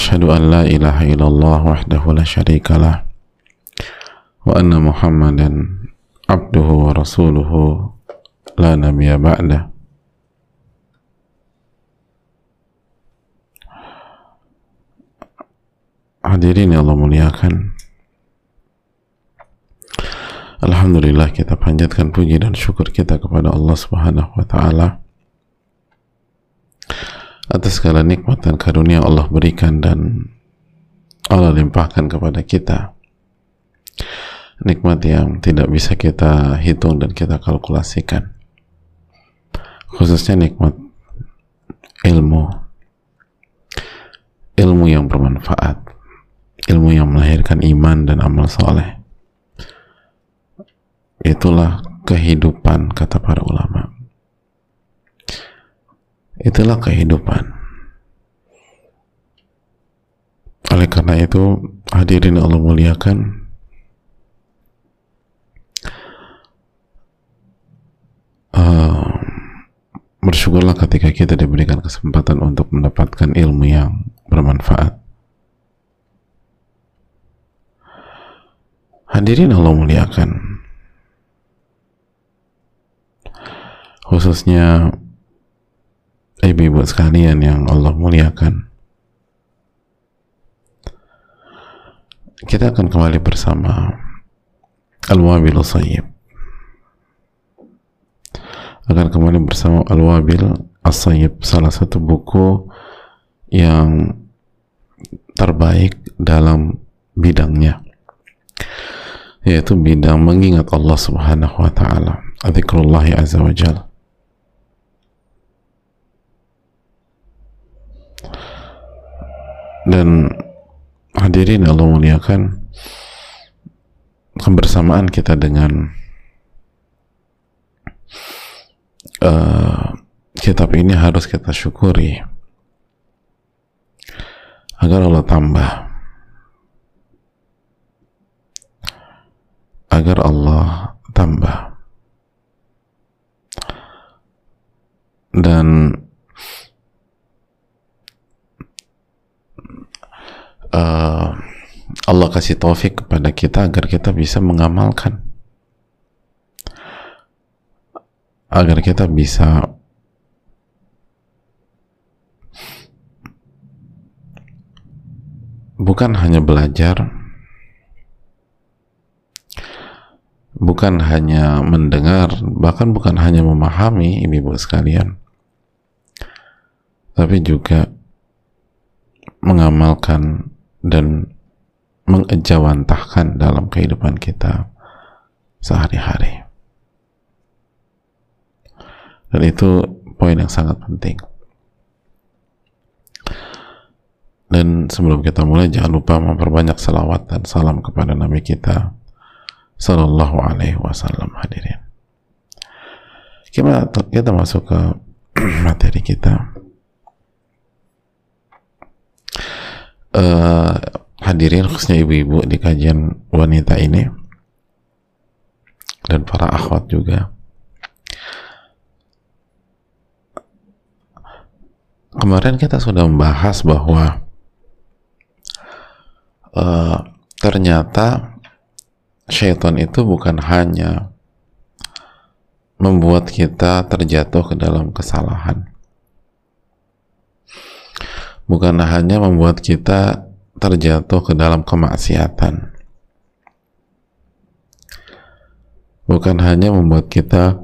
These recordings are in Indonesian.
وأشهد أن لا إله إلا الله وحده لا شريك له وأن محمدا عبده ورسوله لا نبي بعده Hadirin yang Allah muliakan. Alhamdulillah kita panjatkan puji dan syukur kita kepada Allah subhanahu wa ta'ala atas segala nikmat dan karunia Allah berikan dan Allah limpahkan kepada kita. Nikmat yang tidak bisa kita hitung dan kita kalkulasikan. Khususnya nikmat ilmu. Ilmu yang bermanfaat. Ilmu yang melahirkan iman dan amal soleh. Itulah kehidupan kata para ulama itulah kehidupan. Oleh karena itu hadirin Allah muliakan uh, bersyukurlah ketika kita diberikan kesempatan untuk mendapatkan ilmu yang bermanfaat. Hadirin Allah muliakan khususnya ibu-ibu sekalian yang Allah muliakan. Kita akan kembali bersama Al-Wabil Sayyib. Akan kembali bersama Al-Wabil As-Sayyib salah satu buku yang terbaik dalam bidangnya yaitu bidang mengingat Allah subhanahu wa ta'ala azza wa jalla dan hadirin Allah muliakan kebersamaan kita dengan uh, kitab ini harus kita syukuri. Agar Allah tambah. Agar Allah tambah. Dan uh, Allah kasih taufik kepada kita agar kita bisa mengamalkan. Agar kita bisa bukan hanya belajar bukan hanya mendengar bahkan bukan hanya memahami ibu-ibu sekalian tapi juga mengamalkan dan mengejawantahkan dalam kehidupan kita sehari-hari. Dan itu poin yang sangat penting. Dan sebelum kita mulai jangan lupa memperbanyak salawat dan salam kepada Nabi kita Sallallahu Alaihi Wasallam. Hadirin. Kita, kita masuk ke materi kita uh, hadirin khususnya ibu-ibu di kajian wanita ini dan para akhwat juga. Kemarin kita sudah membahas bahwa uh, ternyata syaitan itu bukan hanya membuat kita terjatuh ke dalam kesalahan bukan hanya membuat kita terjatuh ke dalam kemaksiatan. Bukan hanya membuat kita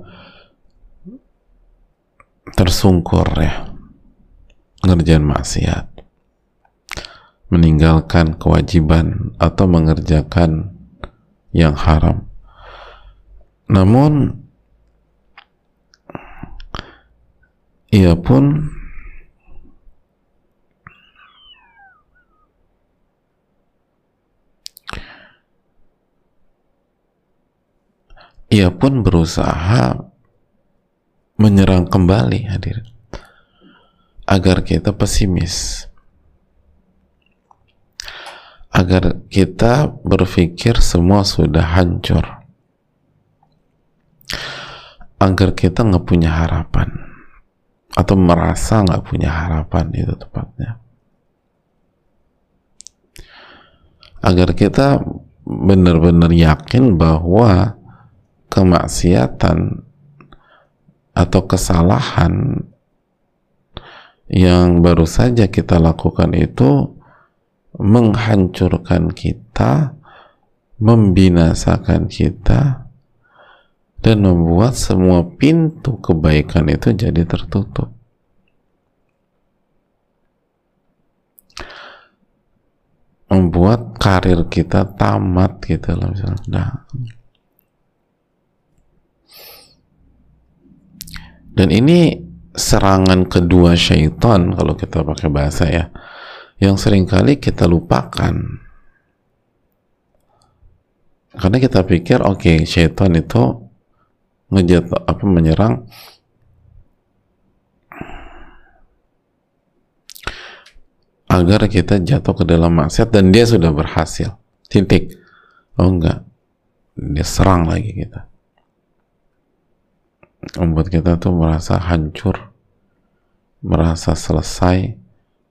tersungkur ya ngerjain maksiat. Meninggalkan kewajiban atau mengerjakan yang haram. Namun ia pun ia pun berusaha menyerang kembali hadir agar kita pesimis. Agar kita berpikir semua sudah hancur. Agar kita nggak punya harapan atau merasa nggak punya harapan itu tepatnya. Agar kita benar-benar yakin bahwa kemaksiatan atau kesalahan yang baru saja kita lakukan itu menghancurkan kita, membinasakan kita, dan membuat semua pintu kebaikan itu jadi tertutup. membuat karir kita tamat gitu loh misalnya. Nah. Dan ini serangan kedua syaitan kalau kita pakai bahasa ya, yang sering kali kita lupakan. Karena kita pikir oke okay, syaitan itu ngejat apa menyerang. Agar kita jatuh ke dalam maksiat dan dia sudah berhasil. Titik. Oh enggak. Dia serang lagi kita membuat kita tuh merasa hancur merasa selesai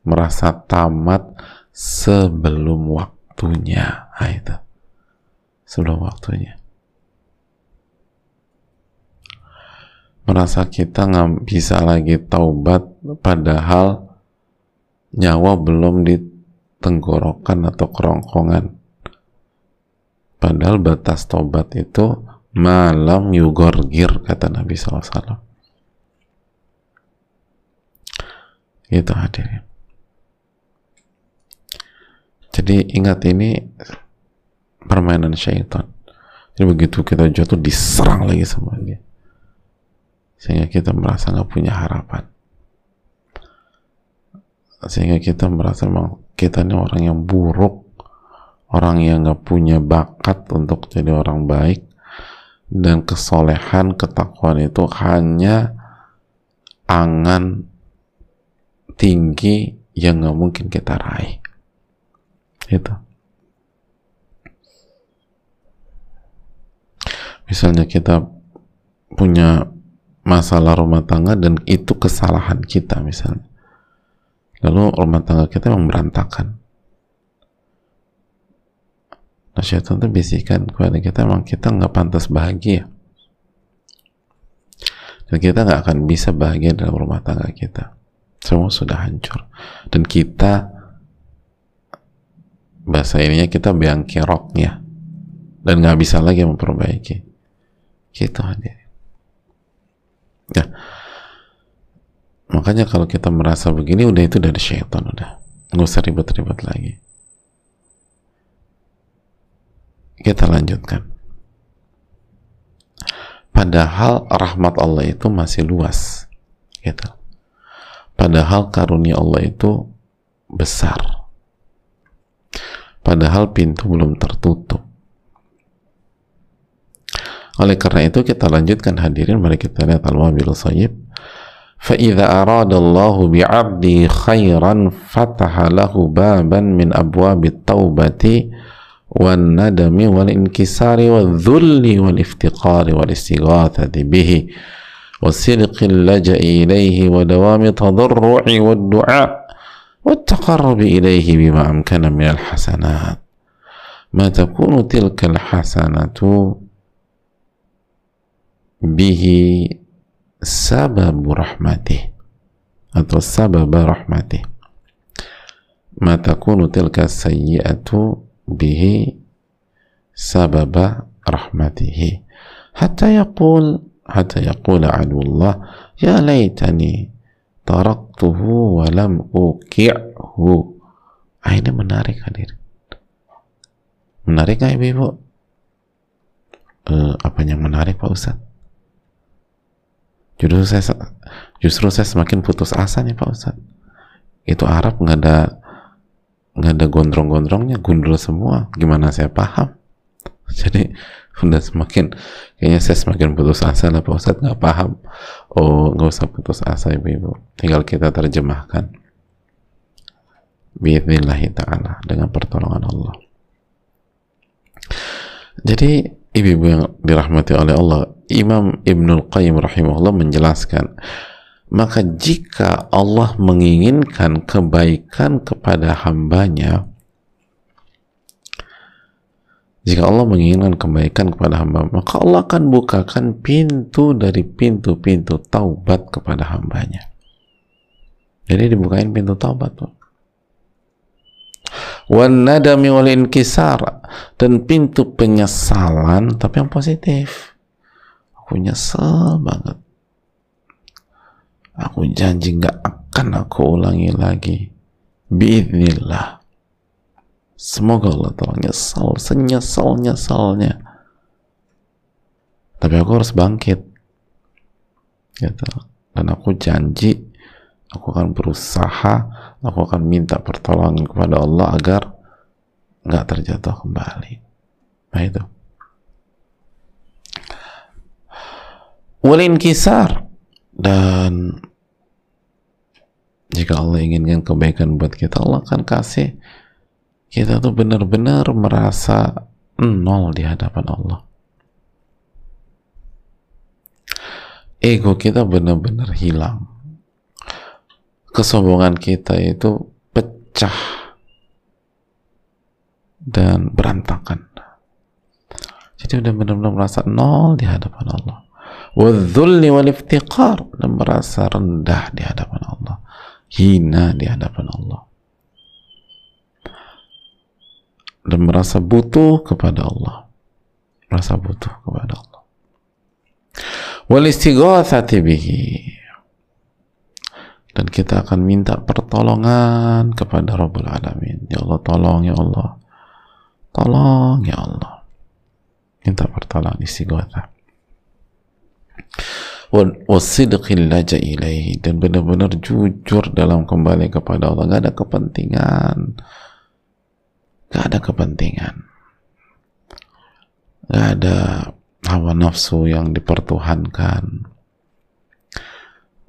merasa tamat sebelum waktunya nah, itu. Sebelum waktunya. Merasa kita nggak bisa lagi taubat padahal nyawa belum di tenggorokan atau kerongkongan. Padahal batas tobat itu malam yugorgir kata Nabi SAW itu hadirin jadi ingat ini permainan syaitan. Jadi begitu kita jatuh diserang lagi sama dia. Sehingga kita merasa nggak punya harapan. Sehingga kita merasa memang kita ini orang yang buruk. Orang yang nggak punya bakat untuk jadi orang baik dan kesolehan ketakwaan itu hanya angan tinggi yang nggak mungkin kita raih. Itu misalnya kita punya masalah rumah tangga dan itu kesalahan kita misalnya. Lalu rumah tangga kita memang berantakan syaitan itu bisikan kepada kita memang kita nggak pantas bahagia. Dan kita nggak akan bisa bahagia dalam rumah tangga kita. Semua sudah hancur. Dan kita bahasa ininya kita biang keroknya dan nggak bisa lagi memperbaiki. Gitu hadir ya. Makanya kalau kita merasa begini udah itu dari syaitan udah. Nggak usah ribet-ribet lagi. Kita lanjutkan. Padahal rahmat Allah itu masih luas. Gitu. Padahal karunia Allah itu besar. Padahal pintu belum tertutup. Oleh karena itu kita lanjutkan hadirin mari kita lihat al-wabil sayyib فإذا أراد الله بعبدي خيرا فتح له بابا من أبواب التوبة والندم والانكسار والذل والافتقار والاستغاثة به وصدق اللجأ إليه ودوام التضرع والدعاء والتقرب إليه بما أمكن من الحسنات. ما تكون تلك الحسنة به sababu rahmatih atau sababa rahmatih ma takunu tilka sayyi'atu bihi sababa rahmatihi. Hatta yaqul hatta yaqul adullah ya laitani taraktuhu wa lam uqi'hu. Ah, ini menarik hadir. Menarik gak ibu-ibu? Uh, apa yang menarik Pak Ustadz? Justru saya justru saya semakin putus asa nih Pak Ustadz. Itu Arab nggak ada nggak ada gondrong-gondrongnya gundul semua. Gimana saya paham? Jadi udah semakin kayaknya saya semakin putus asa lah Pak Ustadz. Nggak paham. Oh nggak usah putus asa ibu-ibu. Tinggal kita terjemahkan. Biidnillahi ta'ala dengan pertolongan Allah. Jadi ibu-ibu yang dirahmati oleh Allah Imam Ibnul Qayyim rahimahullah menjelaskan maka jika Allah menginginkan kebaikan kepada hambanya jika Allah menginginkan kebaikan kepada hamba maka Allah akan bukakan pintu dari pintu-pintu taubat kepada hambanya. Jadi dibukain pintu taubat tuh wanadami wal dan pintu penyesalan tapi yang positif. Aku nyesel banget aku janji nggak akan aku ulangi lagi. Biidnillah semoga Allah tolong nyesel senyesel nyeselnya tapi aku harus bangkit. Gitu. Dan aku janji aku akan berusaha aku akan minta pertolongan kepada Allah agar nggak terjatuh kembali. Nah itu. Walin kisar dan jika Allah inginkan kebaikan buat kita Allah akan kasih kita tuh benar-benar merasa nol di hadapan Allah ego kita benar-benar hilang kesombongan kita itu pecah dan berantakan. Jadi udah benar-benar merasa nol di hadapan Allah. Wadzulli wal iftiqar dan merasa rendah di hadapan Allah. Hina di hadapan Allah. Dan merasa butuh kepada Allah. Merasa butuh kepada Allah. Wal istighatsati bihi dan kita akan minta pertolongan kepada Rabbul Alamin ya Allah tolong ya Allah tolong ya Allah minta pertolongan istighatha dan benar-benar jujur dalam kembali kepada Allah. Gak ada kepentingan. Gak ada kepentingan. Gak ada hawa nafsu yang dipertuhankan.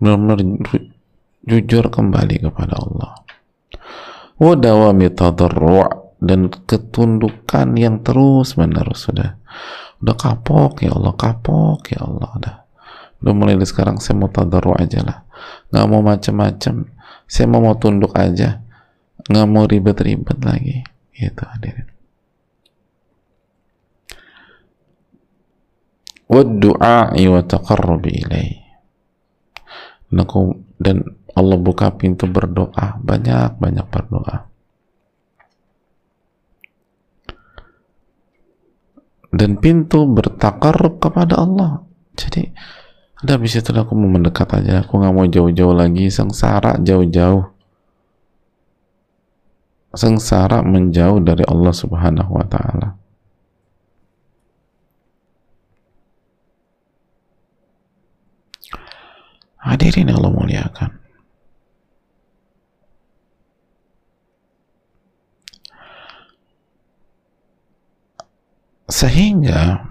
Benar-benar jujur kembali kepada Allah. Dan ketundukan yang terus menerus sudah udah kapok ya Allah kapok ya Allah. Udah udah mulai dari sekarang saya mau tadarru' aja lah. Nggak mau macam-macam saya mau mau tunduk aja. Nggak mau ribet-ribet lagi. Gitu hadirin. Wa du'a wa taqarrubi ilaih dan Allah buka pintu berdoa, banyak-banyak berdoa. Dan pintu bertakar kepada Allah. Jadi, ada habis itu aku mau mendekat aja, aku nggak mau jauh-jauh lagi, sengsara jauh-jauh. Sengsara menjauh dari Allah Subhanahu wa Ta'ala. Hadirin Allah muliakan. sehingga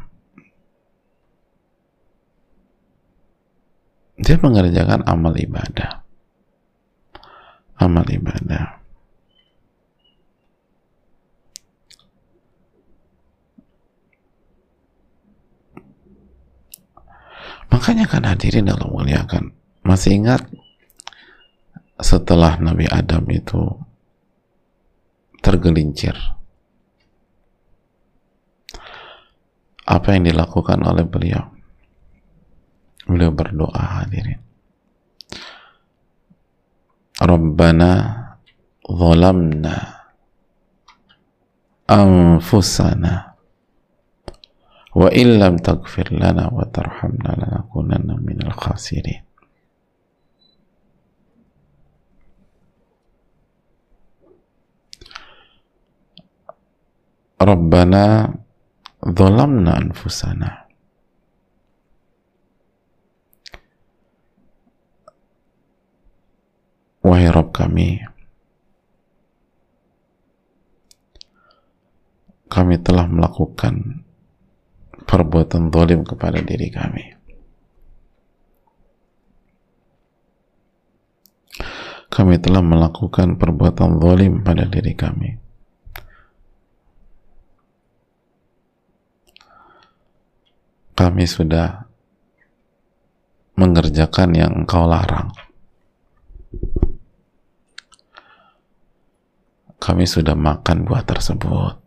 dia mengerjakan amal ibadah. Amal ibadah. Makanya kan hadirin dalam muliakan masih ingat setelah Nabi Adam itu tergelincir? Apa yang dilakukan oleh beliau beliau berdoa hadirin Rabbana zalamna anfusana wa illam taghfir lana wa tarhamna lanakunanna minal khasirin Rabbana Zalamna anfusana. Wahai Rabb kami, kami telah melakukan perbuatan zalim kepada diri kami. Kami telah melakukan perbuatan zalim pada diri kami. Kami sudah mengerjakan yang engkau larang. Kami sudah makan buah tersebut.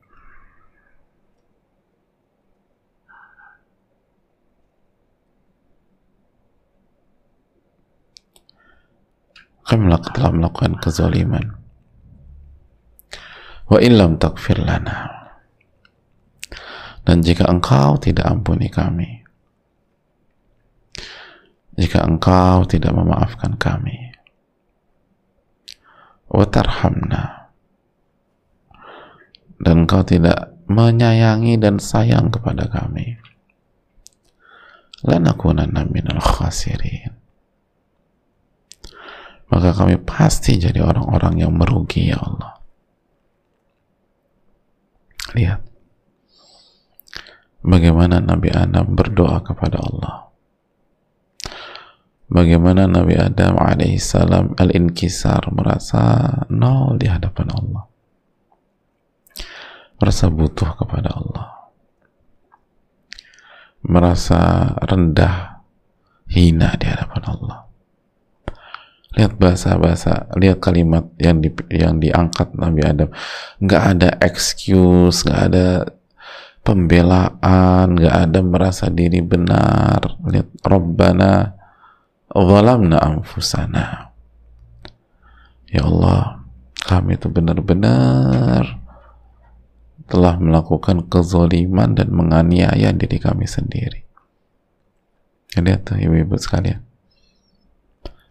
kami telah melakukan kezaliman. Wa illam takfir lana. Dan jika engkau tidak ampuni kami jika engkau tidak memaafkan kami wa tarhamna dan engkau tidak menyayangi dan sayang kepada kami. Lanakunanna minal khasirin. Maka kami pasti jadi orang-orang yang merugi ya Allah. Lihat. Bagaimana Nabi Adam berdoa kepada Allah. Bagaimana Nabi Adam alaihissalam al-inkisar merasa nol di hadapan Allah merasa butuh kepada Allah. Merasa rendah hina di hadapan Allah. Lihat bahasa-bahasa lihat kalimat yang di, yang diangkat Nabi Adam. Nggak ada excuse nggak ada pembelaan nggak ada merasa diri benar. Lihat Rabbana zalamna anfusana. Ya Allah kami itu benar-benar telah melakukan kezoliman dan menganiaya diri kami sendiri. Lihat tuh ibu-ibu sekalian.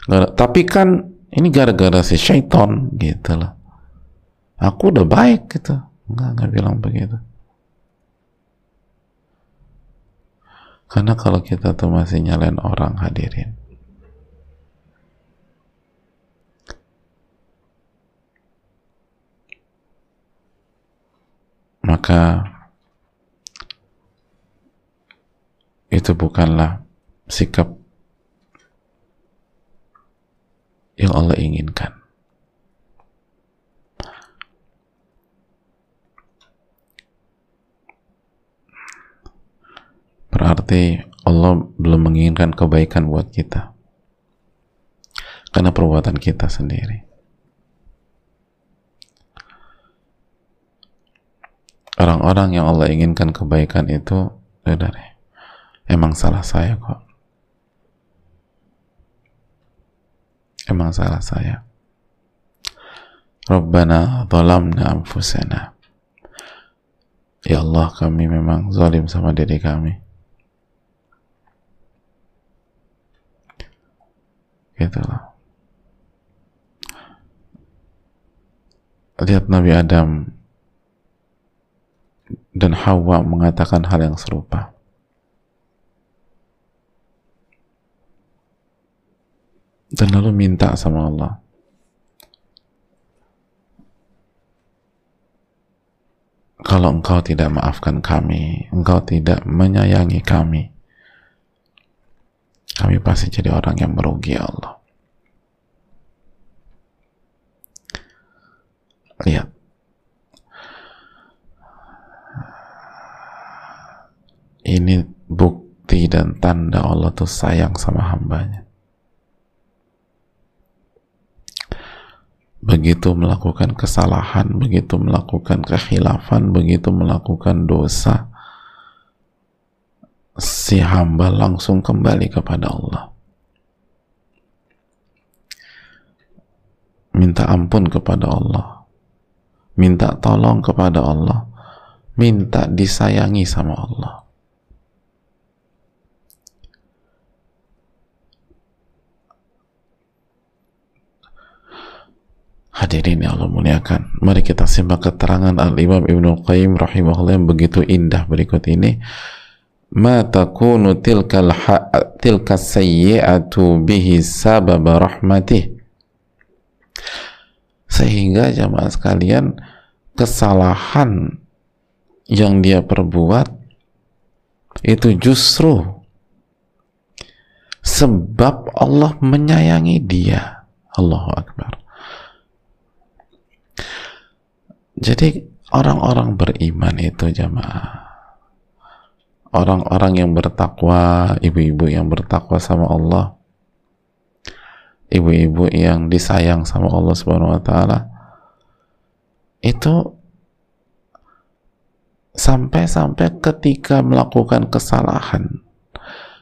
Tapi kan ini gara-gara si syaiton gitu loh. Aku udah baik gitu. Enggak enggak bilang begitu. Karena kalau kita tuh masih nyalain orang hadirin maka itu bukanlah sikap yang Allah inginkan. Berarti Allah belum menginginkan kebaikan buat kita. Karena perbuatan kita sendiri. Orang-orang yang Allah inginkan kebaikan itu, deh, emang salah saya kok. emang salah saya. Rabbana zalamna anfusana. Ya Allah kami memang zalim sama diri kami. Gitu loh. Lihat Nabi Adam dan Hawa mengatakan hal yang serupa. Dan lalu minta sama Allah. Kalau engkau tidak maafkan kami engkau tidak menyayangi kami kami pasti jadi orang yang merugi ya Allah. Lihat ini bukti dan tanda Allah tuh sayang sama hambanya begitu melakukan kesalahan, begitu melakukan kekhilafan, begitu melakukan dosa, si hamba langsung kembali kepada Allah. Minta ampun kepada Allah. Minta tolong kepada Allah. Minta disayangi sama Allah. Hadirin yang Allah muliakan, mari kita simak keterangan Al-Imam Ibnu Qayyim rahimahullah yang begitu indah berikut ini. Ma takunu tilkal tilka sayyi'atu bihi sabab rahmatih. Sehingga jamaah sekalian kesalahan yang dia perbuat itu justru sebab Allah menyayangi dia Allahu Akbar jadi orang-orang beriman itu jamaah orang-orang yang bertakwa ibu-ibu yang bertakwa sama Allah ibu-ibu yang disayang sama Allah Subhanahu wa taala itu sampai-sampai ketika melakukan kesalahan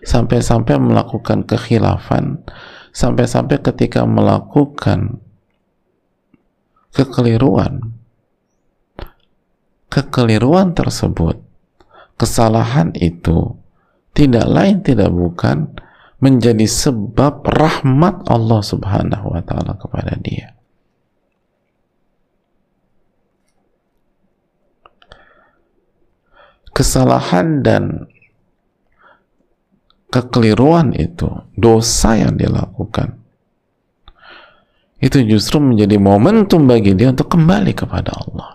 sampai-sampai melakukan kekhilafan sampai-sampai ketika melakukan kekeliruan kekeliruan tersebut kesalahan itu tidak lain tidak bukan menjadi sebab rahmat Allah Subhanahu wa taala kepada dia kesalahan dan kekeliruan itu, dosa yang dilakukan, itu justru menjadi momentum bagi dia untuk kembali kepada Allah.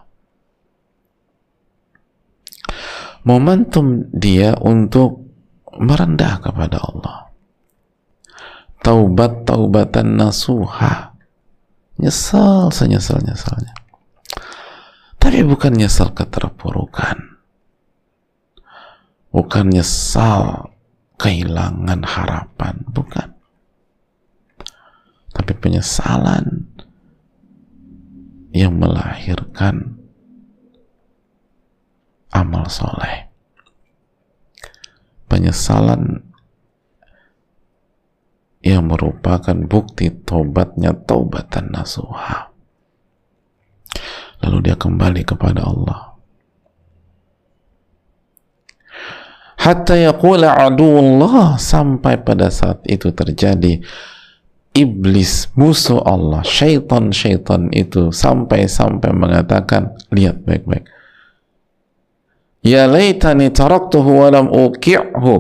Momentum dia untuk merendah kepada Allah. Taubat taubatan nasuha. Nyesal senyesal-nyesalnya. Tapi bukan nyesal keterpurukan bukan nyesal kehilangan harapan bukan tapi penyesalan yang melahirkan amal soleh. Penyesalan yang merupakan bukti tobatnya taubatan nasuha. Lalu dia kembali kepada Allah. Hatta yaqula aduullah sampai pada saat itu terjadi iblis musuh Allah syaitan-syaitan itu sampai-sampai mengatakan lihat baik-baik ya laitani taraktuhu wa lam uqi'hu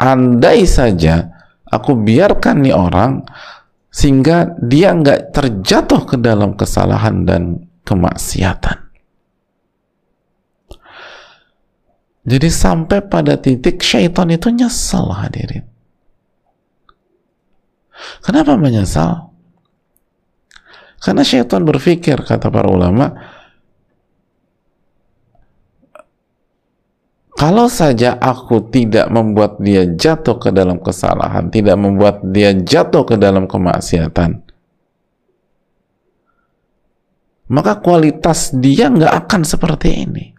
andai saja aku biarkan nih orang sehingga dia nggak terjatuh ke dalam kesalahan dan kemaksiatan Jadi sampai pada titik syaitan itu nyesel hadirin. Kenapa menyesal? Karena syaitan berpikir, kata para ulama, kalau saja aku tidak membuat dia jatuh ke dalam kesalahan, tidak membuat dia jatuh ke dalam kemaksiatan, maka kualitas dia nggak akan seperti ini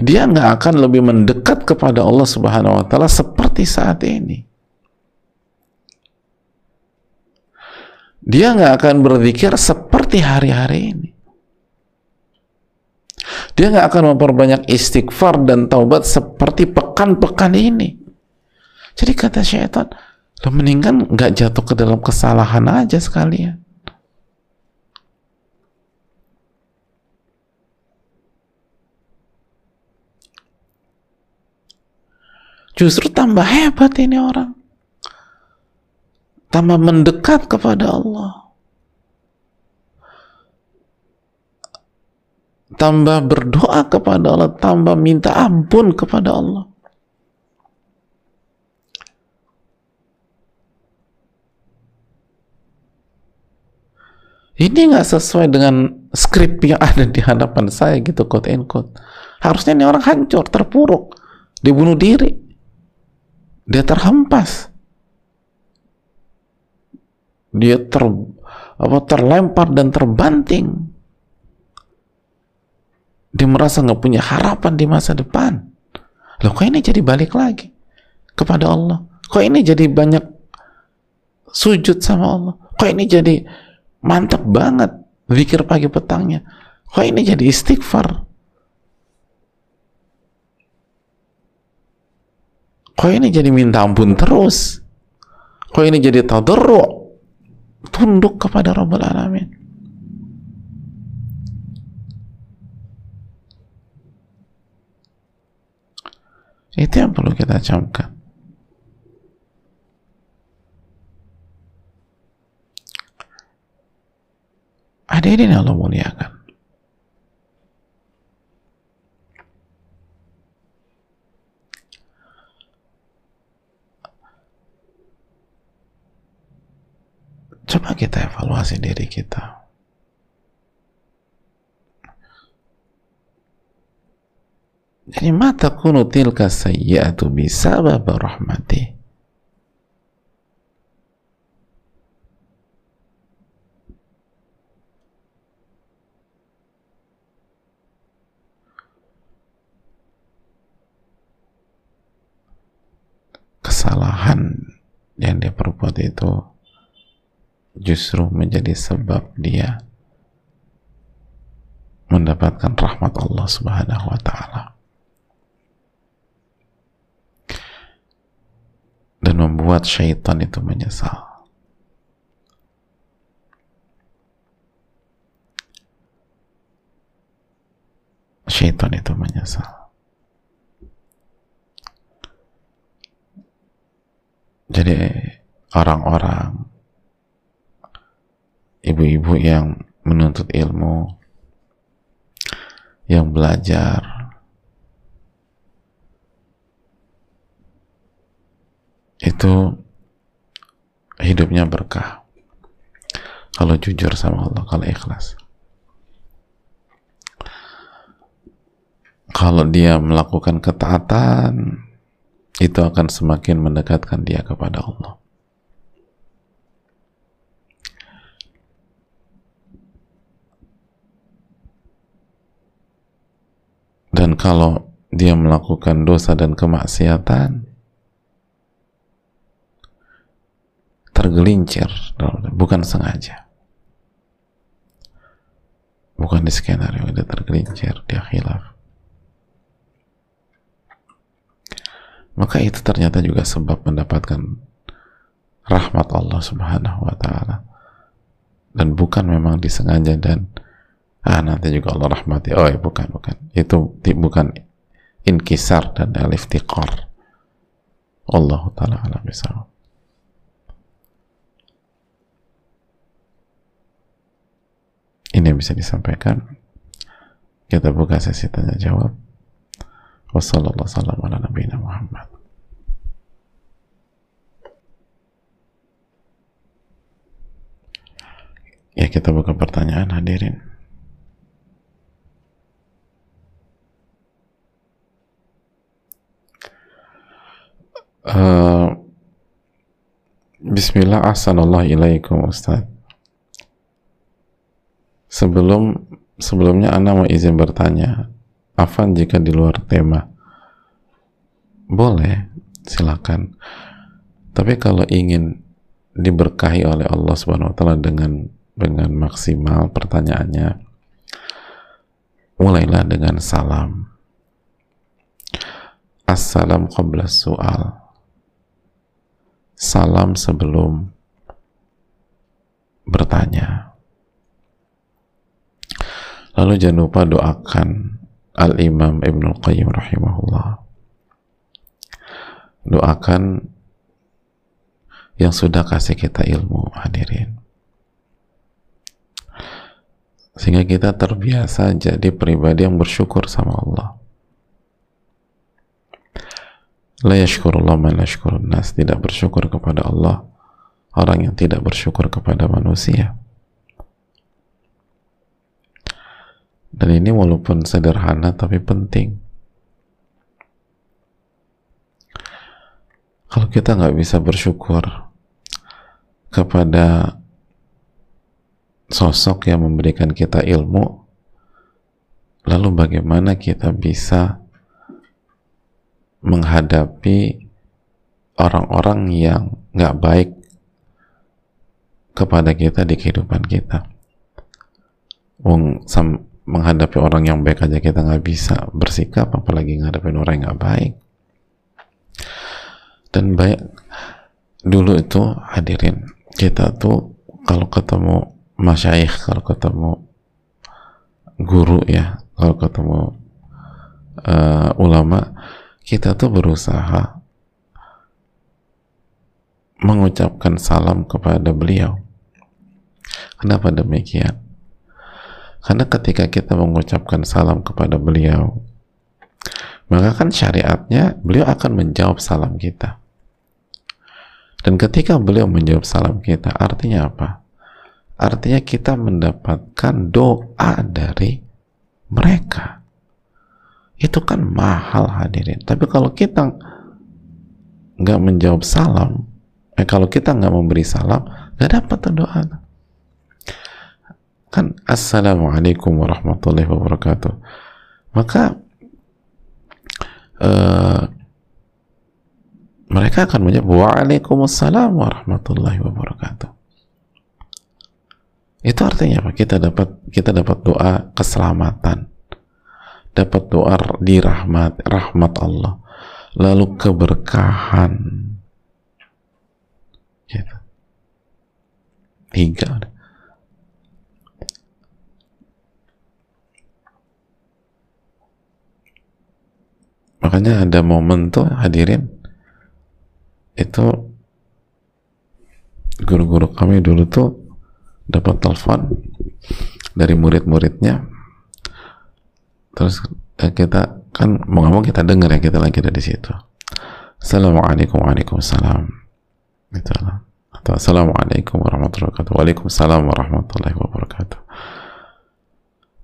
dia nggak akan lebih mendekat kepada Allah Subhanahu wa taala seperti saat ini. Dia nggak akan berzikir seperti hari-hari ini. Dia nggak akan memperbanyak istighfar dan taubat seperti pekan-pekan ini. Jadi kata syaitan, lo mendingan nggak jatuh ke dalam kesalahan aja sekalian. Justru tambah hebat ini orang. Tambah mendekat kepada Allah. Tambah berdoa kepada Allah, tambah minta ampun kepada Allah. Ini nggak sesuai dengan skrip yang ada di hadapan saya gitu quote and quote. Harusnya ini orang hancur, terpuruk, dibunuh diri dia terhempas dia ter apa terlempar dan terbanting dia merasa nggak punya harapan di masa depan. Loh kok ini jadi balik lagi kepada Allah? Kok ini jadi banyak sujud sama Allah? Kok ini jadi mantap banget zikir pagi petangnya? Kok ini jadi istighfar? Kok ini jadi minta ampun terus? Kok ini jadi tadarru tunduk kepada Rabbul Alamin Itu yang perlu kita camkan. ini Allah muliakan. Coba kita evaluasi diri kita. Jadi mata kunu tilka sayyi'atu bisabab rahmati kesalahan yang dia perbuat itu justru menjadi sebab dia mendapatkan rahmat Allah Subhanahu wa taala. Dan membuat syaitan itu menyesal. Syaitan itu menyesal. Jadi orang-orang ibu-ibu yang menuntut ilmu yang belajar itu hidupnya berkah kalau jujur sama Allah kalau ikhlas kalau dia melakukan ketaatan itu akan semakin mendekatkan dia kepada Allah. Dan kalau dia melakukan dosa dan kemaksiatan, tergelincir, bukan sengaja. Bukan di skenario, dia tergelincir, dia khilaf. maka itu ternyata juga sebab mendapatkan rahmat Allah Subhanahu wa taala. Dan bukan memang disengaja dan ah nanti juga Allah rahmati. Oh ya bukan bukan. Itu bukan inkisar dan al-iftiqar. Allah taala alam ini yang bisa disampaikan kita buka sesi tanya jawab Wassalamualaikum warahmatullahi wabarakatuh. Ya kita buka pertanyaan hadirin. Uh, Bismillah Assalamualaikum Ustaz Sebelum sebelumnya Anda mau izin bertanya Afan jika di luar tema boleh silakan. Tapi kalau ingin diberkahi oleh Allah Subhanahu wa taala dengan dengan maksimal pertanyaannya mulailah dengan salam. Assalam qabla soal salam sebelum bertanya lalu jangan lupa doakan Al-Imam Ibn Al-Qayyim rahimahullah. Doakan yang sudah kasih kita ilmu hadirin. Sehingga kita terbiasa jadi pribadi yang bersyukur sama Allah. La yashkurullah man nas. Tidak bersyukur kepada Allah. Orang yang tidak bersyukur kepada manusia dan ini walaupun sederhana tapi penting kalau kita nggak bisa bersyukur kepada sosok yang memberikan kita ilmu lalu bagaimana kita bisa menghadapi orang-orang yang nggak baik kepada kita di kehidupan kita. Menghadapi orang yang baik aja kita nggak bisa bersikap apalagi ngadepin orang yang nggak baik. Dan baik dulu itu hadirin kita tuh kalau ketemu masyaikh kalau ketemu guru ya kalau ketemu uh, ulama kita tuh berusaha mengucapkan salam kepada beliau. Kenapa demikian karena ketika kita mengucapkan salam kepada beliau, maka kan syariatnya beliau akan menjawab salam kita. Dan ketika beliau menjawab salam kita, artinya apa? artinya kita mendapatkan doa dari mereka itu kan mahal hadirin tapi kalau kita nggak menjawab salam eh kalau kita nggak memberi salam nggak dapat doa kan assalamualaikum warahmatullahi wabarakatuh. Maka uh, mereka akan menjawab waalaikumsalam warahmatullahi wabarakatuh. Itu artinya apa? Kita dapat kita dapat doa keselamatan. Dapat doa di rahmat Allah. Lalu keberkahan. Gitu. Tiga makanya ada momen tuh hadirin. Itu guru-guru kami dulu tuh dapat telepon dari murid-muridnya. Terus eh, kita kan mau ngomong kita dengar ya kita lagi ada di situ. Assalamualaikum Waalaikumsalam gitu atau Assalamualaikum warahmatullahi wabarakatuh. Waalaikumsalam warahmatullahi wabarakatuh.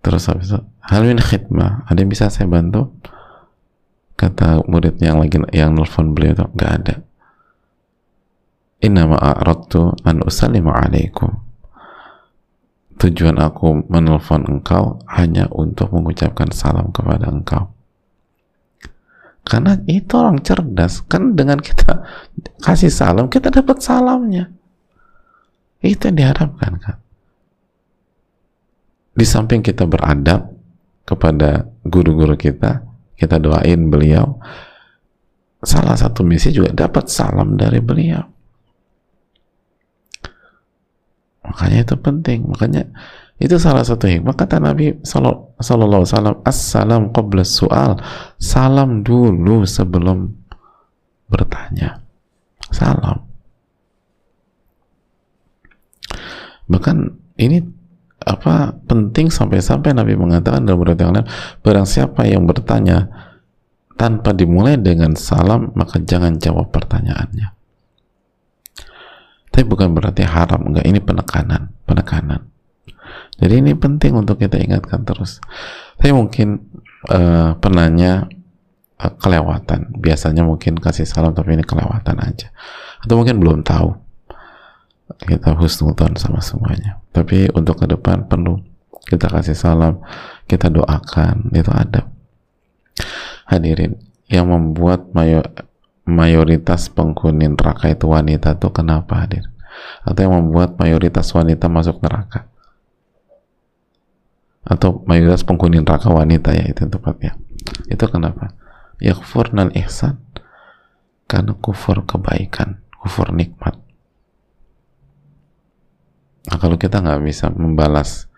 Terus habis itu hal ini khidmah. Ada yang bisa saya bantu kata murid yang lagi yang nelfon beliau itu nggak ada. Innama a'radtu an usallima alaikum. Tujuan aku menelpon engkau hanya untuk mengucapkan salam kepada engkau. Karena itu orang cerdas kan dengan kita kasih salam kita dapat salamnya. Itu yang diharapkan kan? Di samping kita beradab kepada guru-guru kita kita doain beliau. Salah satu misi juga dapat salam dari beliau. Makanya itu penting. Makanya itu salah satu hikmah. Kata Nabi Sallallahu Alaihi Wasallam assalam qabla soal salam dulu sebelum bertanya. Salam. Bahkan ini apa penting sampai-sampai Nabi mengatakan dalam beberapa yang lain barang siapa yang bertanya tanpa dimulai dengan salam maka jangan jawab pertanyaannya. Tapi bukan berarti haram enggak. Ini penekanan penekanan. Jadi ini penting untuk kita ingatkan terus. Tapi mungkin uh, penanya uh, kelewatan. Biasanya mungkin kasih salam tapi ini kelewatan aja. Atau mungkin belum tahu kita husnudan sama semuanya. Tapi untuk ke depan perlu kita kasih salam kita doakan itu ada. Hadirin yang membuat mayor, mayoritas penghuni neraka itu wanita tuh kenapa hadir? Atau yang membuat mayoritas wanita masuk neraka? Atau mayoritas penghuni neraka wanita ya itu tepatnya. Itu kenapa? Yakfurnal ihsan karena kufur kebaikan kufur nikmat Nah, kalau kita nggak bisa membalas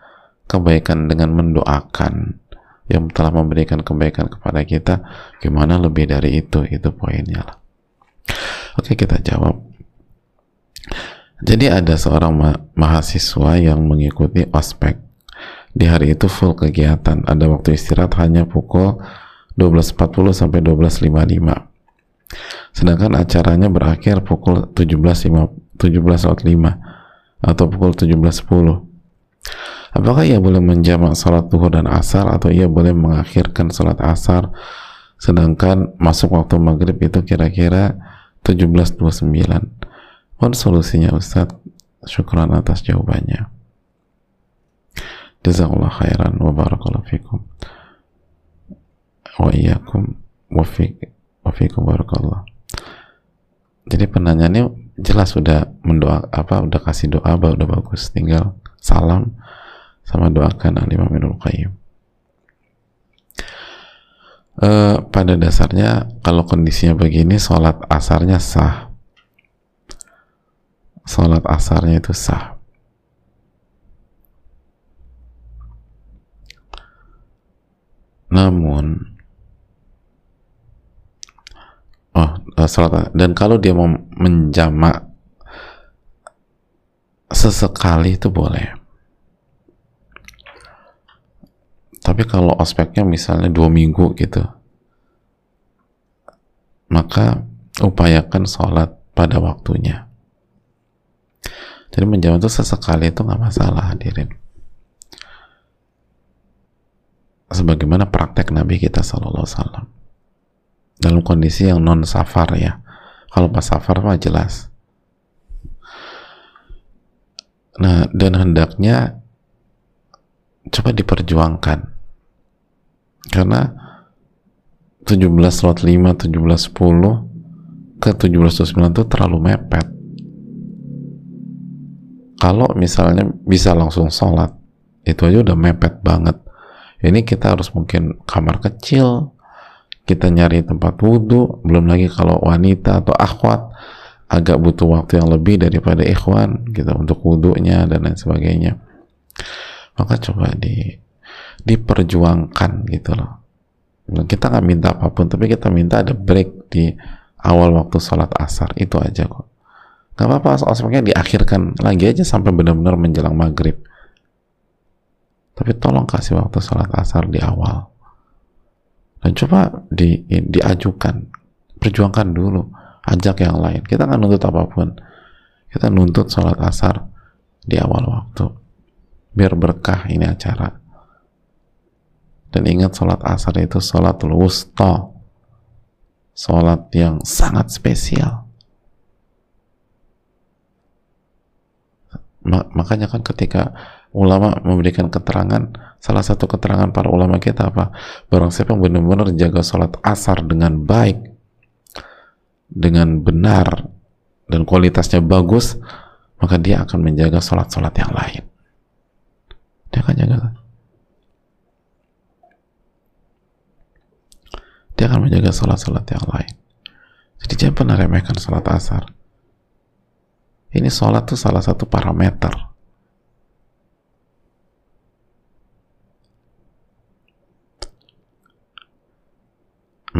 kebaikan dengan mendoakan yang telah memberikan kebaikan kepada kita, gimana lebih dari itu? Itu poinnya lah. Oke, kita jawab. Jadi ada seorang ma mahasiswa yang mengikuti ospek. Di hari itu full kegiatan. Ada waktu istirahat hanya pukul 12.40 sampai 12.55. Sedangkan acaranya berakhir pukul 17.05 17.05 atau pukul 17.10 apakah ia boleh menjamak salat duhur dan asar atau ia boleh mengakhirkan salat asar? Sedangkan masuk waktu maghrib itu kira-kira 17.29 mohon solusinya Ustadz? Syukran atas jawabannya. Jazakallah khairan wa barakallahu fikum. Wa iyyakum. Wa fikum barakallah. Jadi penanyanya jelas sudah mendoa apa udah kasih doa udah bagus. Tinggal salam sama doakan alimah minul qayyim uh, pada dasarnya kalau kondisinya begini sholat asarnya sah. Sholat asarnya itu sah. Namun salat dan kalau dia mau menjamak sesekali itu boleh. Tapi kalau ospeknya misalnya dua minggu gitu maka upayakan sholat pada waktunya. Jadi menjawab itu sesekali itu nggak masalah hadirin. Sebagaimana praktek Nabi kita Sallallahu Alaihi dalam kondisi yang non safar ya. Kalau pas safar mah jelas. Nah dan hendaknya coba diperjuangkan. Karena 17 slot 5, 17 10 ke 17 9 itu terlalu mepet. Kalau misalnya bisa langsung sholat itu aja udah mepet banget. Ini kita harus mungkin kamar kecil kita nyari tempat wudhu belum lagi kalau wanita atau akhwat agak butuh waktu yang lebih daripada ikhwan gitu untuk wudhunya dan lain sebagainya. Maka coba di diperjuangkan gitu loh. Kita nggak minta apa pun tapi kita minta ada break di awal waktu sholat asar itu aja kok. Nggak apa-apa aspeknya diakhirkan lagi aja sampai benar-benar menjelang maghrib. Tapi tolong kasih waktu sholat asar di awal dan coba di, diajukan. Perjuangkan dulu. Ajak yang lain. Kita nggak nuntut apa pun. Kita nuntut sholat asar di awal waktu. Biar berkah ini acara. Dan ingat sholat asar itu sholat wusta. Sholat yang sangat spesial. Makanya kan ketika ulama memberikan keterangan. Salah satu keterangan para ulama kita apa? Barang siapa yang benar-benar jaga sholat asar dengan baik dengan benar dan kualitasnya bagus maka dia akan menjaga sholat-sholat yang lain. Dia akan jaga. Dia akan menjaga sholat-sholat yang lain. Jadi jangan pernah remehkan sholat asar. Ini sholat itu salah satu parameter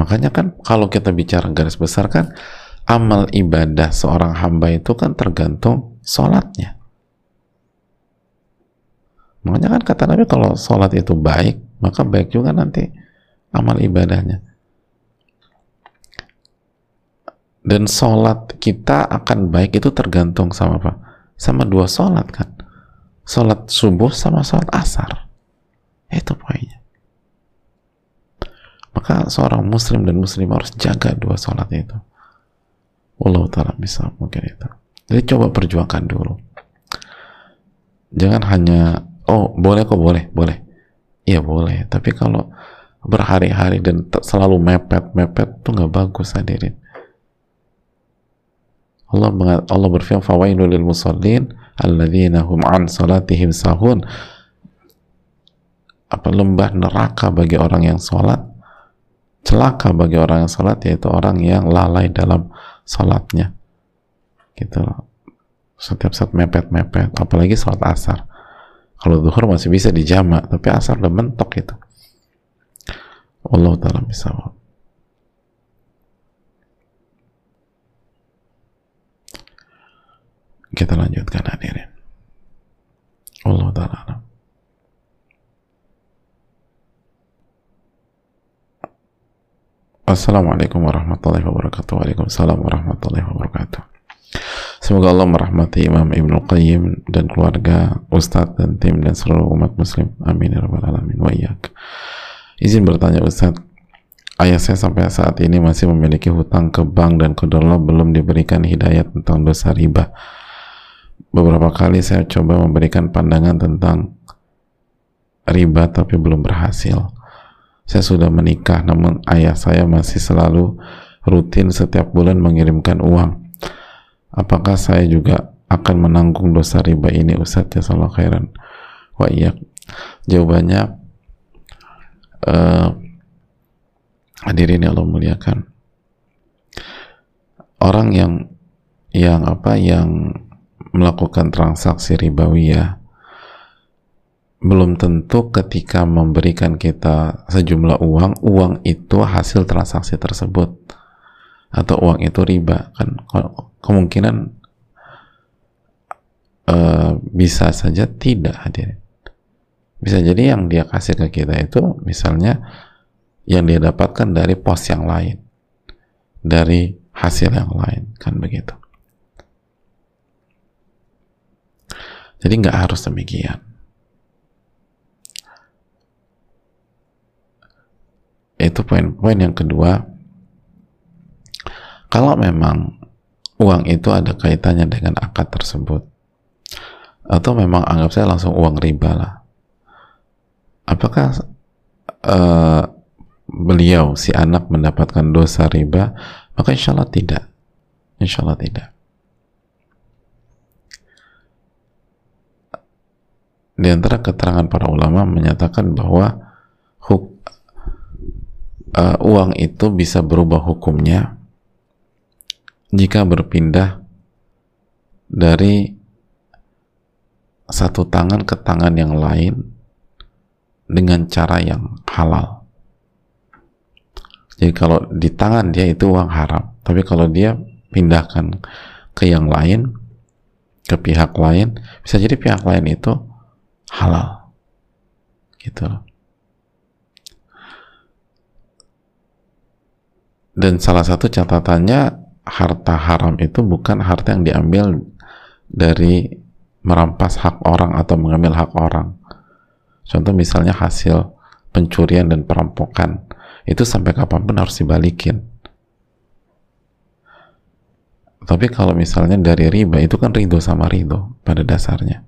Makanya kan kalau kita bicara garis besar kan amal ibadah seorang hamba itu kan tergantung sholatnya. Makanya kan kata Nabi kalau sholat itu baik, maka baik juga nanti amal ibadahnya. Dan sholat kita akan baik itu tergantung sama apa? Sama dua sholat kan. Sholat subuh sama sholat asar. Itu poinnya maka seorang muslim dan muslim harus jaga dua sholat itu. Allah ta'ala bisa mungkin itu. Jadi coba perjuangkan dulu. Jangan hanya oh boleh kok boleh boleh. Iya boleh. Tapi kalau berhari-hari dan selalu mepet-mepet tuh nggak bagus hadirin. Allah Allah berfirman fawailu lil musallin alladzina hum an salatihim sahun. Apa lembah neraka bagi orang yang sholat celaka bagi orang yang salat yaitu orang yang lalai dalam salatnya gitu setiap saat mepet-mepet apalagi salat asar. Kalau zuhur masih bisa dijamak tapi asar udah mentok itu. Allah taala bisa kita lanjutkan hadirin. Allah taala Assalamualaikum warahmatullahi wabarakatuh. Waalaikumsalam warahmatullahi wabarakatuh. Semoga Allah merahmati Imam Ibn Qayyim dan keluarga, Ustadz dan tim dan seluruh umat muslim. Amin ya alamin. Wa. Izin bertanya Ustadz Ayah saya sampai saat ini masih memiliki hutang ke bank dan kedua belum diberikan hidayat tentang dosa riba. Beberapa kali saya coba memberikan pandangan tentang riba tapi belum berhasil saya sudah menikah namun ayah saya masih selalu rutin setiap bulan mengirimkan uang. Apakah saya juga akan menanggung dosa riba ini Ustadz ya salah khairan. Wa iya jawabannya uh, hadirin yang Allah muliakan. Orang yang yang apa yang melakukan transaksi ribawiyah belum tentu ketika memberikan kita sejumlah uang, uang itu hasil transaksi tersebut. Atau uang itu riba kan? Kemungkinan uh, bisa saja tidak hadir. Bisa jadi yang dia kasih ke kita itu misalnya yang dia dapatkan dari pos yang lain. Dari hasil yang lain kan begitu. Jadi nggak harus demikian. Itu poin-poin yang kedua. Kalau memang uang itu ada kaitannya dengan akad tersebut, atau memang anggap saya langsung uang riba lah. Apakah uh, beliau si anak mendapatkan dosa riba? Maka insya Allah tidak. Insya Allah tidak. Di antara keterangan para ulama menyatakan bahwa uh, uang itu bisa berubah hukumnya jika berpindah dari satu tangan ke tangan yang lain dengan cara yang halal. Jadi kalau di tangan dia itu uang haram, tapi kalau dia pindahkan ke yang lain, ke pihak lain, bisa jadi pihak lain itu halal gitu loh dan salah satu catatannya harta haram itu bukan harta yang diambil dari merampas hak orang atau mengambil hak orang. Contoh misalnya hasil pencurian dan perampokan. Itu sampai kapan pun harus dibalikin. Tapi kalau misalnya dari riba itu kan ridho sama ridho pada dasarnya.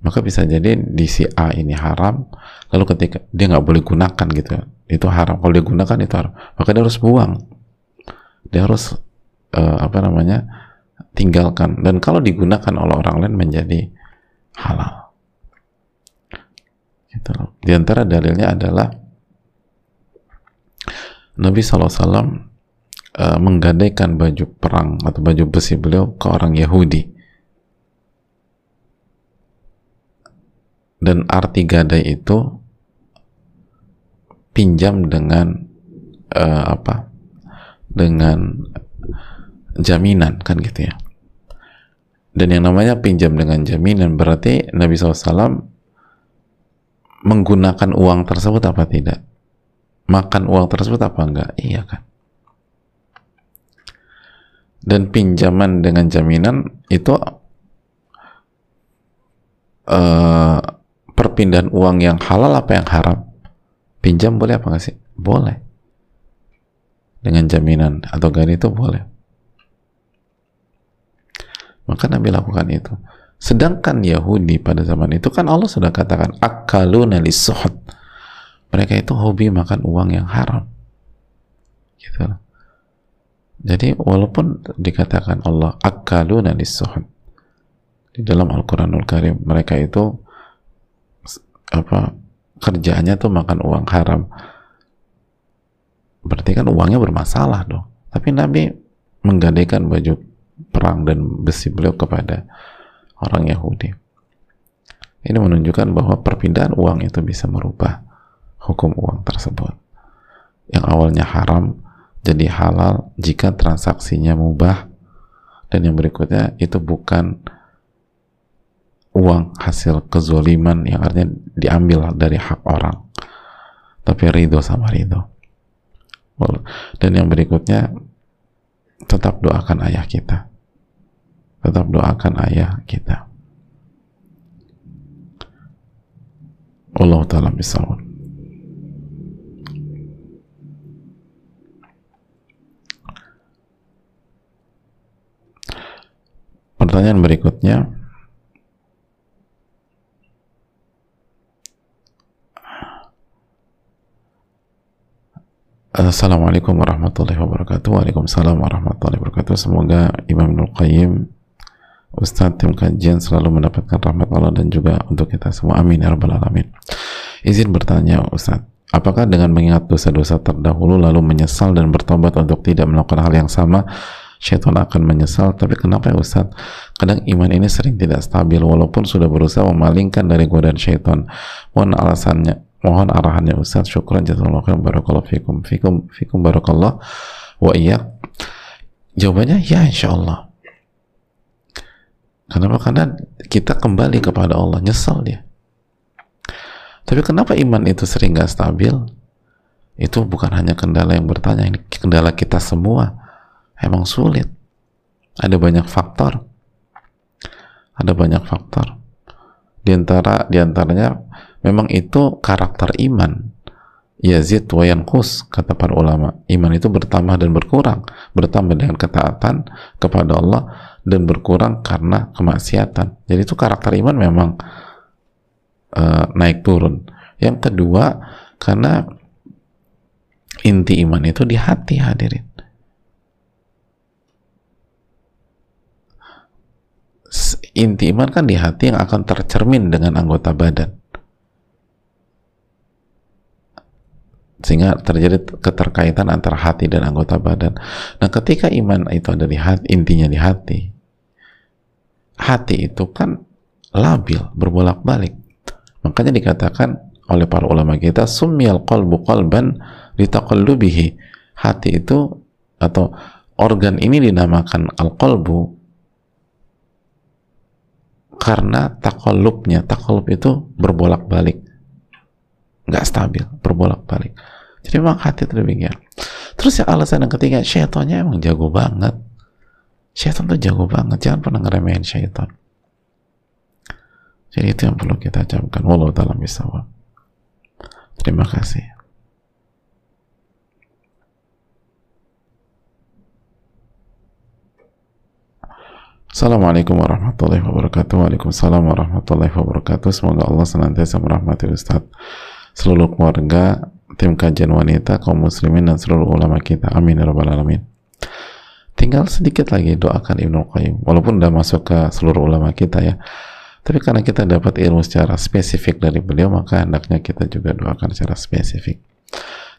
Maka bisa jadi di si A ini haram lalu ketika dia nggak boleh gunakan gitu itu haram. Kalau dia gunakan itu haram. Maka dia harus buang. Dia harus uh, apa namanya tinggalkan. Dan kalau digunakan oleh orang lain menjadi halal. Gitu loh. di antara dalilnya adalah Nabi SAW uh, eh, menggadaikan baju perang atau baju besi beliau ke orang Yahudi. Dan arti gadai itu pinjam dengan uh, apa? Dengan jaminan kan gitu ya. Dan yang namanya pinjam dengan jaminan berarti Nabi SAW menggunakan uang tersebut apa tidak? Makan uang tersebut apa enggak? Iya kan? Dan pinjaman dengan jaminan itu uh, perpindahan uang yang halal apa yang haram? Pinjam boleh apa nggak sih? Boleh. Dengan jaminan atau gani itu boleh. Maka Nabi lakukan itu. Sedangkan Yahudi pada zaman itu kan Allah sudah katakan akaluna lisuhud. Mereka itu hobi makan uang yang haram. Gitu. Jadi walaupun dikatakan Allah akaluna lisuhud di dalam Al-Quranul Karim mereka itu apa kerjanya tuh makan uang haram. Berarti kan uangnya bermasalah dong. Tapi Nabi menggadaikan baju perang dan besi beliau kepada orang Yahudi. Ini menunjukkan bahwa perpindahan uang itu bisa merubah hukum uang tersebut. Yang awalnya haram jadi halal jika transaksinya mubah. Dan yang berikutnya itu bukan uang hasil kezoliman yang artinya diambil dari hak orang. Tapi ridho sama ridho. Dan yang berikutnya tetap doakan ayah kita. Tetap doakan ayah kita. Allah Ta'ala misal pertanyaan berikutnya Assalamualaikum warahmatullahi wabarakatuh. Waalaikumsalam warahmatullahi wabarakatuh. Semoga Imam Nur Qayyim Ustadz tim kajian selalu mendapatkan rahmat Allah dan juga untuk kita semua. Amin ya Rabbal Alamin. Izin bertanya Ustadz Apakah dengan mengingat dosa-dosa terdahulu lalu menyesal dan bertobat untuk tidak melakukan hal yang sama syaitan akan menyesal? Tapi kenapa ya Ustadz? Kadang iman ini sering tidak stabil walaupun sudah berusaha memalingkan dari godaan syaitan. Mohon alasannya mohon arahannya Ustaz. Syukran jazakallahu khairan. Barakallahu fikum. Fikum fikum barakallah. Wa iya. Jawabannya ya insya Allah kenapa? Karena kita kembali kepada Allah. Nyesal dia. Tapi kenapa iman itu sering gak stabil? Itu bukan hanya kendala yang bertanya. Ini kendala kita semua. Emang sulit. Ada banyak faktor. Ada banyak faktor. Di antara di antaranya memang itu karakter iman. Yazid wa yanqus kata para ulama. Iman itu bertambah dan berkurang. Bertambah dengan ketaatan kepada Allah dan berkurang karena kemaksiatan. Jadi itu karakter iman memang uh, naik turun. Yang kedua karena inti iman itu di hati hadirin. Inti iman kan di hati yang akan tercermin dengan anggota badan sehingga terjadi keterkaitan antara hati dan anggota badan. Nah, ketika iman itu ada di hati, intinya di hati, hati itu kan labil, berbolak-balik. Makanya dikatakan oleh para ulama kita, sumyal qalbu qalban litaqallubihi. Hati itu atau organ ini dinamakan al-qalbu karena takolubnya takolub itu berbolak-balik nggak stabil berbolak-balik. Jadi memang hati itu terus yang alasan yang ketiga syaitannya emang jago banget. Syaitan tuh jago banget jangan pernah ngeremehin syaitan. Jadi itu yang perlu kita camkan. Walau dalam bisawab. Terima kasih. Assalamualaikum warahmatullahi wabarakatuh. Waalaikumsalam warahmatullahi wabarakatuh. Semoga Allah senantiasa merahmati Ustaz Seluruh keluarga Tim kajian wanita, kaum muslimin Dan seluruh ulama kita. Amin ya rabbal alamin. Tinggal sedikit lagi doakan Ibnu Qayyim Walaupun udah masuk ke seluruh ulama kita ya. Tapi karena kita dapat ilmu secara spesifik dari beliau Maka hendaknya kita juga doakan secara spesifik.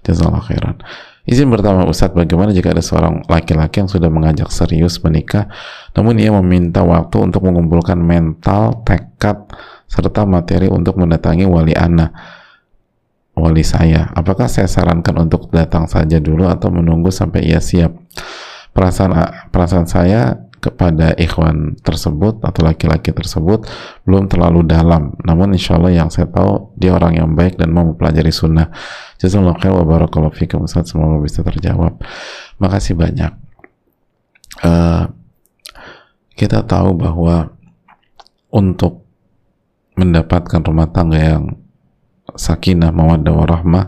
Jazakallah khairan. Izin pertama Ustadz, bagaimana jika ada seorang laki-laki yang sudah mengajak serius menikah, namun ia meminta waktu untuk mengumpulkan mental, tekad, serta materi untuk mendatangi wali anak, wali saya. Apakah saya sarankan untuk datang saja dulu atau menunggu sampai ia siap? Perasaan perasaan saya kepada ikhwan tersebut atau laki-laki tersebut belum terlalu dalam. Namun insya Allah yang saya tahu dia orang yang baik dan mau mempelajari sunnah. Jazakallahu khair wa barakallahu fikum semoga bisa terjawab. Makasih banyak. Uh, kita tahu bahwa untuk mendapatkan rumah tangga yang sakinah mawaddah warahmah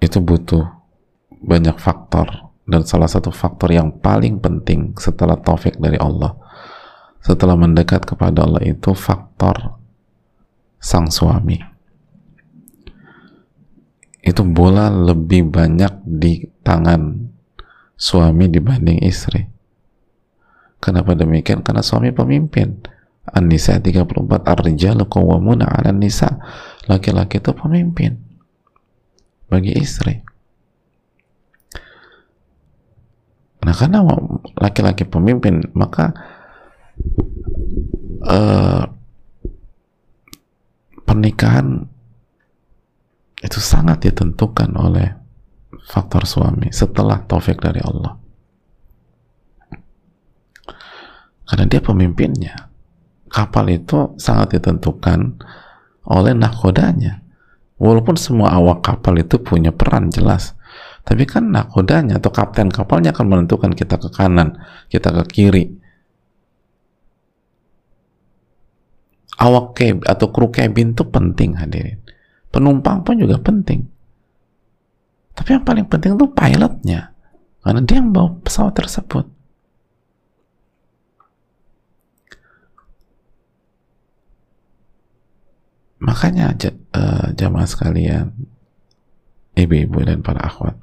itu butuh banyak faktor. Dan salah satu faktor yang paling penting setelah taufik dari Allah setelah mendekat kepada Allah itu faktor sang suami. Itu bola lebih banyak di tangan suami dibanding istri. Kenapa demikian? karena suami pemimpin An-Nisa 34 Ar-rijalu qawwamuna 'ala nisa laki-laki itu pemimpin bagi istri Nah, karena laki-laki pemimpin, maka uh, pernikahan itu sangat ditentukan oleh faktor suami setelah taufik dari Allah. Karena dia pemimpinnya. Kapal itu sangat ditentukan oleh nakodanya. Walaupun semua awak kapal itu punya peran jelas, tapi kan nakodanya atau kapten kapalnya akan menentukan kita ke kanan, kita ke kiri. Awak cabin atau kru cabin itu penting hadirin. Penumpang pun juga penting. Tapi yang paling penting itu pilotnya. Karena dia yang bawa pesawat tersebut. Makanya uh, jamaah sekalian, ibu-ibu dan para akhwat,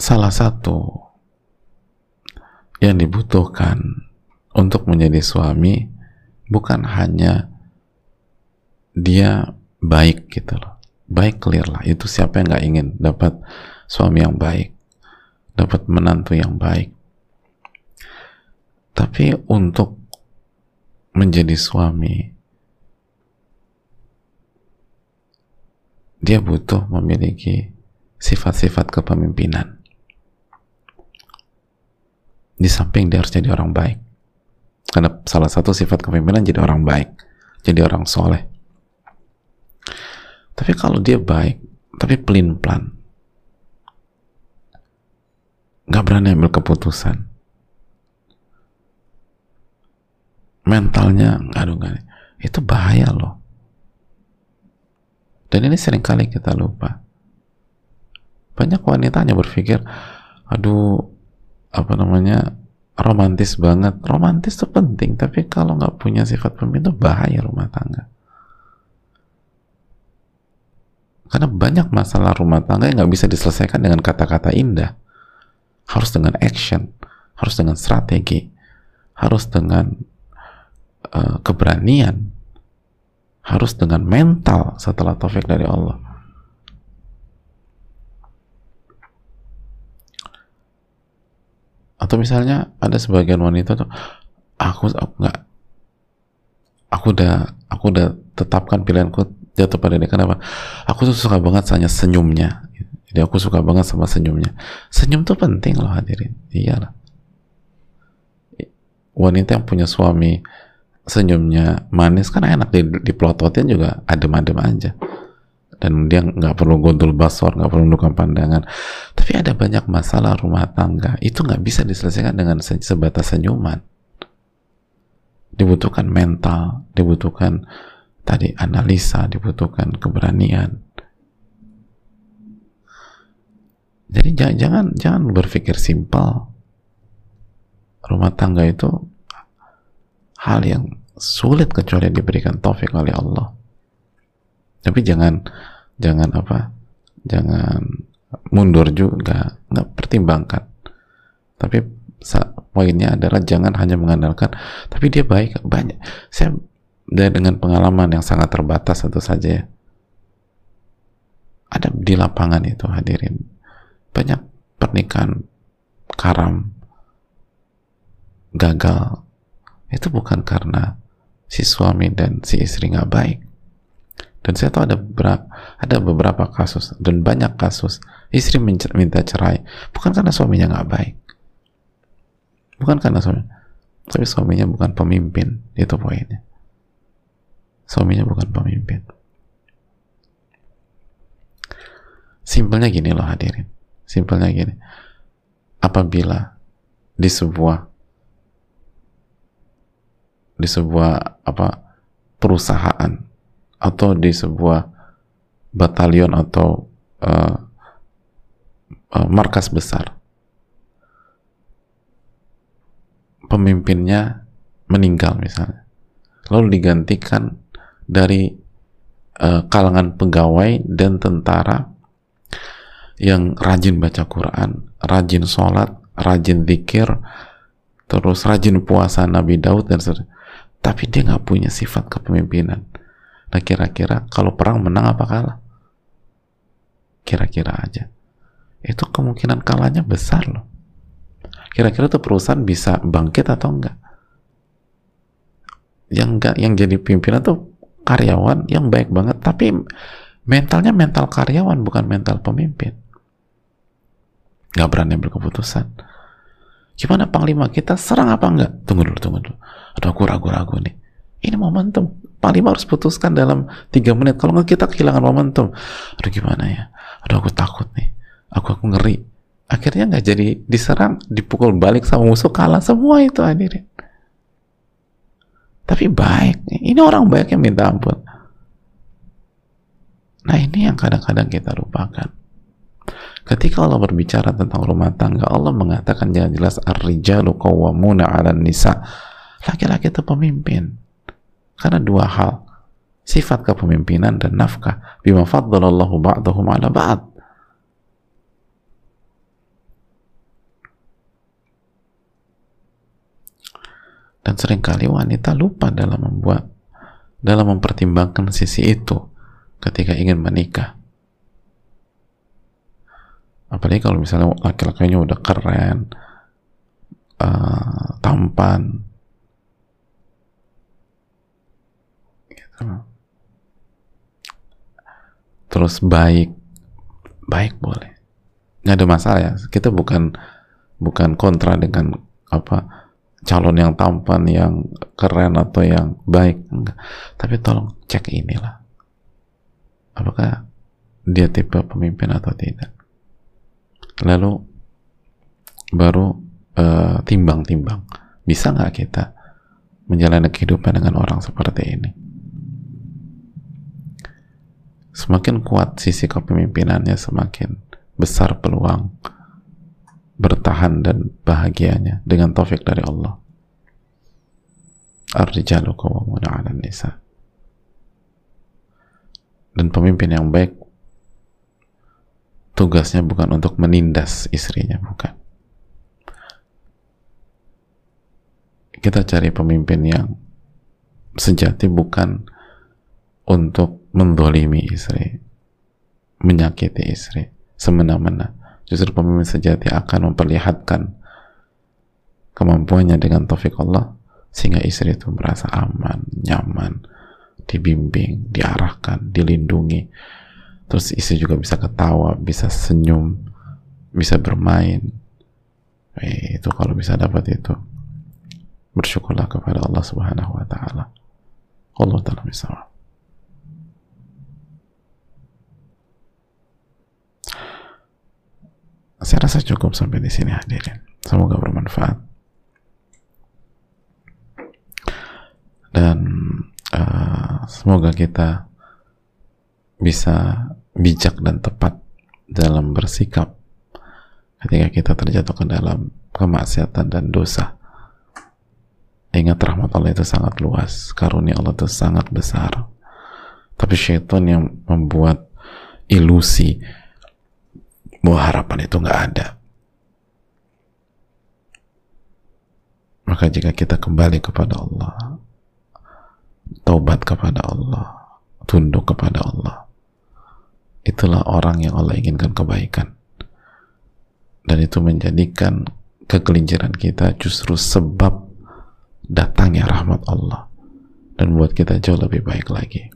salah satu yang dibutuhkan untuk menjadi suami bukan hanya dia baik gitu loh. Baik clear lah. Itu siapa yang nggak ingin dapat suami yang baik dapat menantu yang baik. Tapi untuk menjadi suami dia butuh memiliki sifat-sifat kepemimpinan. Di samping dia harus jadi orang baik. Karena salah satu sifat kepemimpinan jadi orang baik jadi orang soleh. Tapi kalau dia baik tapi pelin pelan nggak berani ambil keputusan mentalnya aduh nggak itu bahaya loh. Dan ini sering kali kita lupa. Banyak wanita hanya berpikir aduh apa namanya romantis banget. Romantis itu penting tapi kalau nggak punya sifat pemimpin itu bahaya rumah tangga. Karena banyak masalah rumah tangga yang nggak bisa diselesaikan dengan kata-kata indah. Harus dengan action harus dengan strategi harus dengan uh, keberanian harus dengan mental setelah taufik dari Allah. Atau misalnya ada sebagian wanita tuh aku nggak aku udah aku udah tetapkan pilihanku jatuh pada dia. Kenapa? Aku tuh suka banget hanya senyumnya. Jadi aku suka banget sama senyumnya. Senyum tuh penting loh hadirin. Iyalah wanita yang punya suami senyumnya manis kan enak di, di pelototin juga adem-adem aja. Dan dia nggak perlu gondol basor nggak perlu menundukkan pandangan. Tapi ada banyak masalah rumah tangga. Itu nggak bisa diselesaikan dengan sebatas senyuman. Dibutuhkan mental dibutuhkan tadi analisa dibutuhkan keberanian. Jadi jangan, jangan berpikir simpel. Rumah tangga itu hal yang sulit kecuali diberikan taufik oleh Allah. Tapi jangan jangan apa jangan mundur juga nggak pertimbangkan. Tapi poinnya adalah jangan hanya mengandalkan tapi dia baik banyak. Saya dengan pengalaman yang sangat terbatas tentu saja ya. Ada di lapangan itu hadirin banyak pernikahan karam gagal itu bukan karena si suami dan si istri nggak baik dan saya tahu ada beberapa, ada beberapa kasus dan banyak kasus istri minta cerai bukan karena suaminya nggak baik, bukan karena suami, tapi suaminya bukan pemimpin itu poinnya. Suaminya bukan pemimpin. Simpelnya gini loh hadirin, simpelnya gini. Apabila di sebuah di sebuah apa perusahaan atau di sebuah batalion atau uh, uh, markas besar. Pemimpinnya meninggal misalnya. Lalu digantikan dari uh, kalangan pegawai dan tentara yang rajin baca Quran, rajin sholat, rajin zikir, terus rajin puasa Nabi Daud dan tapi dia nggak punya sifat kepemimpinan Nah kira-kira kalau perang menang apa kalah? Kira-kira aja. Itu kemungkinan kalahnya besar loh. Kira-kira tuh perusahaan bisa bangkit atau enggak? Yang enggak, yang jadi pimpinan tuh karyawan yang baik banget, tapi mentalnya mental karyawan bukan mental pemimpin. Gak berani berkeputusan. Gimana panglima kita serang apa enggak? Tunggu dulu, tunggu dulu. Aduh aku ragu-ragu nih. Ini momentum. Panglima harus putuskan dalam tiga menit. Kalau nggak kita kehilangan momentum. Aduh gimana ya? Aduh aku takut nih. Aku aku ngeri. Akhirnya nggak jadi diserang dipukul balik sama musuh kalah semua itu hadirin. Tapi baik. Ini orang baik yang minta ampun. Nah ini yang kadang-kadang kita lupakan ketika Allah berbicara tentang rumah tangga Allah mengatakan jelas jelas ar-rijalu qawwamuna 'alan nisa laki-laki itu pemimpin karena dua hal, sifat kepemimpinan dan nafkah. Bima faddalallahu ba'dahum ala ba'd. Dan sering kali wanita lupa dalam membuat, dalam mempertimbangkan sisi itu ketika ingin menikah. Apalagi kalau misalnya laki-lakinya udah keren, uh, tampan, terus baik baik boleh. Nggak ada masalah ya. Kita bukan bukan kontra dengan apa calon yang tampan yang keren atau yang baik enggak. Tapi tolong cek inilah. Apakah dia tipe pemimpin atau tidak lalu baru eh, timbang-timbang. Uh, bisa nggak kita menjalani kehidupan dengan orang seperti ini? Semakin kuat sisi kepemimpinannya semakin besar peluang bertahan dan bahagianya. Dengan taufik dari Allah. Ar-rijalu nisa. Dan pemimpin yang baik tugasnya bukan untuk menindas istrinya bukan. Kita cari pemimpin yang sejati bukan untuk mendolimi istri menyakiti istri semena-mena. Justru pemimpin sejati akan memperlihatkan kemampuannya dengan taufik Allah sehingga istri itu merasa aman, nyaman, dibimbing, diarahkan, dilindungi terus istri juga bisa ketawa, bisa senyum bisa bermain. Eh, itu kalau bisa dapat itu. Bersyukurlah kepada Allah subhanahu wa ta'ala. Allah ta'ala bisa saya rasa cukup sampai di sini hadirin. Semoga bermanfaat. Dan uh, semoga kita bisa bijak dan tepat dalam bersikap ketika kita terjatuh ke dalam kemaksiatan dan dosa ingat rahmat Allah itu sangat luas karunia Allah itu sangat besar tapi syaitan yang membuat ilusi bahwa harapan itu nggak ada. Maka jika kita kembali kepada Allah, taubat kepada Allah, tunduk kepada Allah, itulah orang yang Allah inginkan kebaikan. Dan itu menjadikan kegelinciran kita justru sebab datangnya rahmat Allah dan buat kita jauh lebih baik lagi.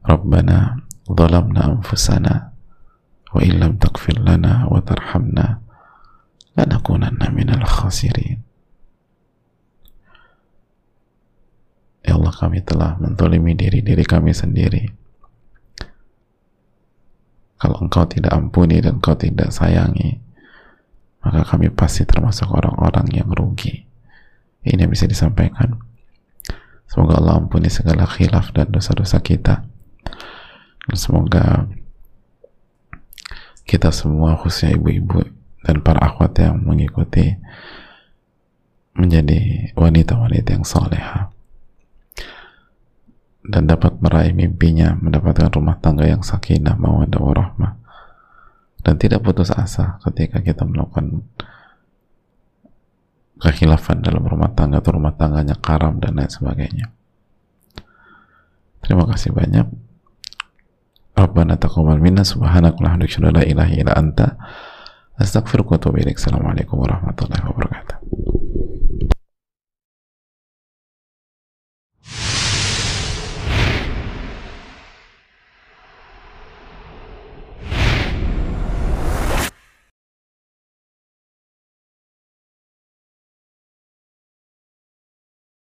Rabbana zalamna anfusana wa illam taghfir lana wa tarhamna lanakunanna minal khasirin Ya Allah kami telah mentolimi diri-diri kami sendiri kalau engkau tidak ampuni dan engkau tidak sayangi maka kami pasti termasuk orang-orang yang rugi. Ini yang bisa disampaikan. Semoga Allah ampuni segala khilaf dan dosa-dosa kita. Dan semoga kita semua khususnya ibu-ibu dan para akhwat yang mengikuti menjadi wanita-wanita yang soleha dan dapat meraih mimpinya mendapatkan rumah tangga yang sakinah mawadah warahmah dan tidak putus asa ketika kita melakukan kekhilafan dalam rumah tangga atau rumah tangganya karam dan lain sebagainya terima kasih banyak Rabbana taqabbal minna subhanaka wa la ilaha illa anta astaghfiruka wa atubu. Assalamualaikum warahmatullahi wabarakatuh.